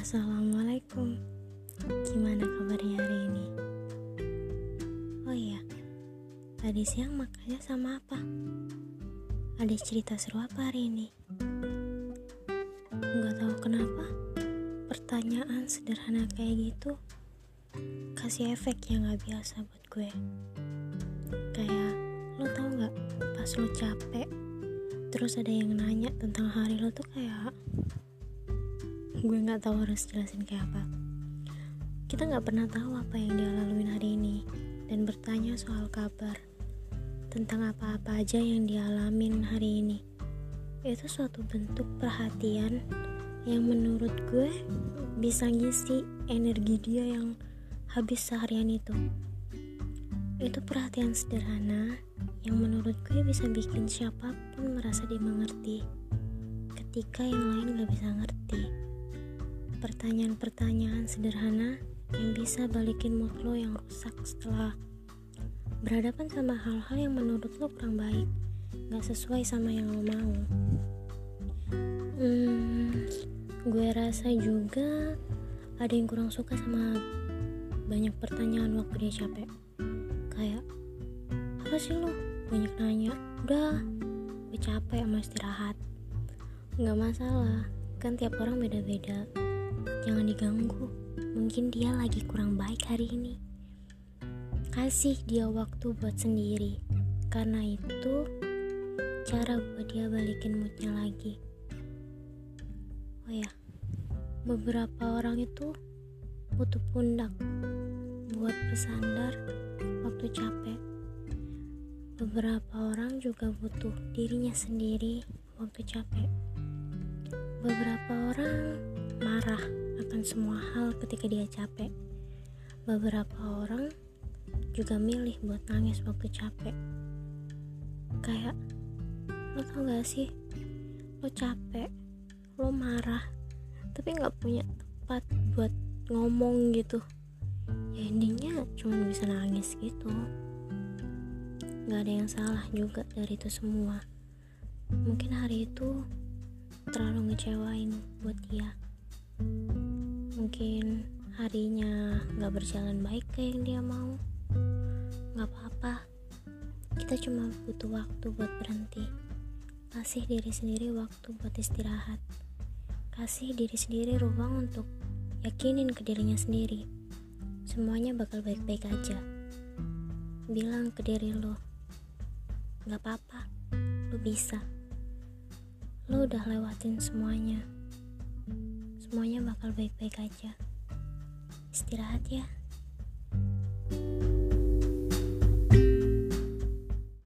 Assalamualaikum Gimana kabarnya hari ini? Oh iya Tadi siang makannya sama apa? Ada cerita seru apa hari ini? Gak tahu kenapa Pertanyaan sederhana kayak gitu Kasih efek yang gak biasa buat gue Kayak Lo tau gak pas lo capek Terus ada yang nanya tentang hari lo tuh kayak gue nggak tahu harus jelasin kayak apa. Kita nggak pernah tahu apa yang dia laluin hari ini dan bertanya soal kabar tentang apa-apa aja yang dialamin hari ini. Itu suatu bentuk perhatian yang menurut gue bisa ngisi energi dia yang habis seharian itu. Itu perhatian sederhana yang menurut gue bisa bikin siapa pun merasa dimengerti ketika yang lain gak bisa ngerti. Pertanyaan-pertanyaan sederhana yang bisa balikin mood lo yang rusak setelah berhadapan sama hal-hal yang menurut lo kurang baik gak sesuai sama yang lo mau. Hmm, gue rasa juga ada yang kurang suka sama banyak pertanyaan waktu dia capek. Kayak apa sih lo? Banyak nanya udah gue capek sama istirahat. Nggak masalah kan tiap orang beda-beda jangan diganggu. Mungkin dia lagi kurang baik hari ini. Kasih dia waktu buat sendiri. Karena itu cara buat dia balikin moodnya lagi. Oh ya beberapa orang itu butuh pundak buat bersandar waktu capek. Beberapa orang juga butuh dirinya sendiri waktu capek. Beberapa orang marah akan semua hal ketika dia capek. Beberapa orang juga milih buat nangis waktu capek. Kayak lo tau gak sih? Lo capek lo marah tapi nggak punya tempat buat ngomong gitu. Ya intinya cuma bisa nangis gitu. Nggak ada yang salah juga dari itu semua. Mungkin hari itu terlalu ngecewain buat dia mungkin harinya nggak berjalan baik kayak yang dia mau Gak apa-apa, kita cuma butuh waktu buat berhenti. Kasih diri sendiri waktu buat istirahat. Kasih diri sendiri ruang untuk yakinin ke dirinya sendiri. Semuanya bakal baik-baik aja. Bilang ke diri lo, gak apa-apa, lo bisa. Lo udah lewatin semuanya semuanya bakal baik-baik aja. Istirahat ya. thank you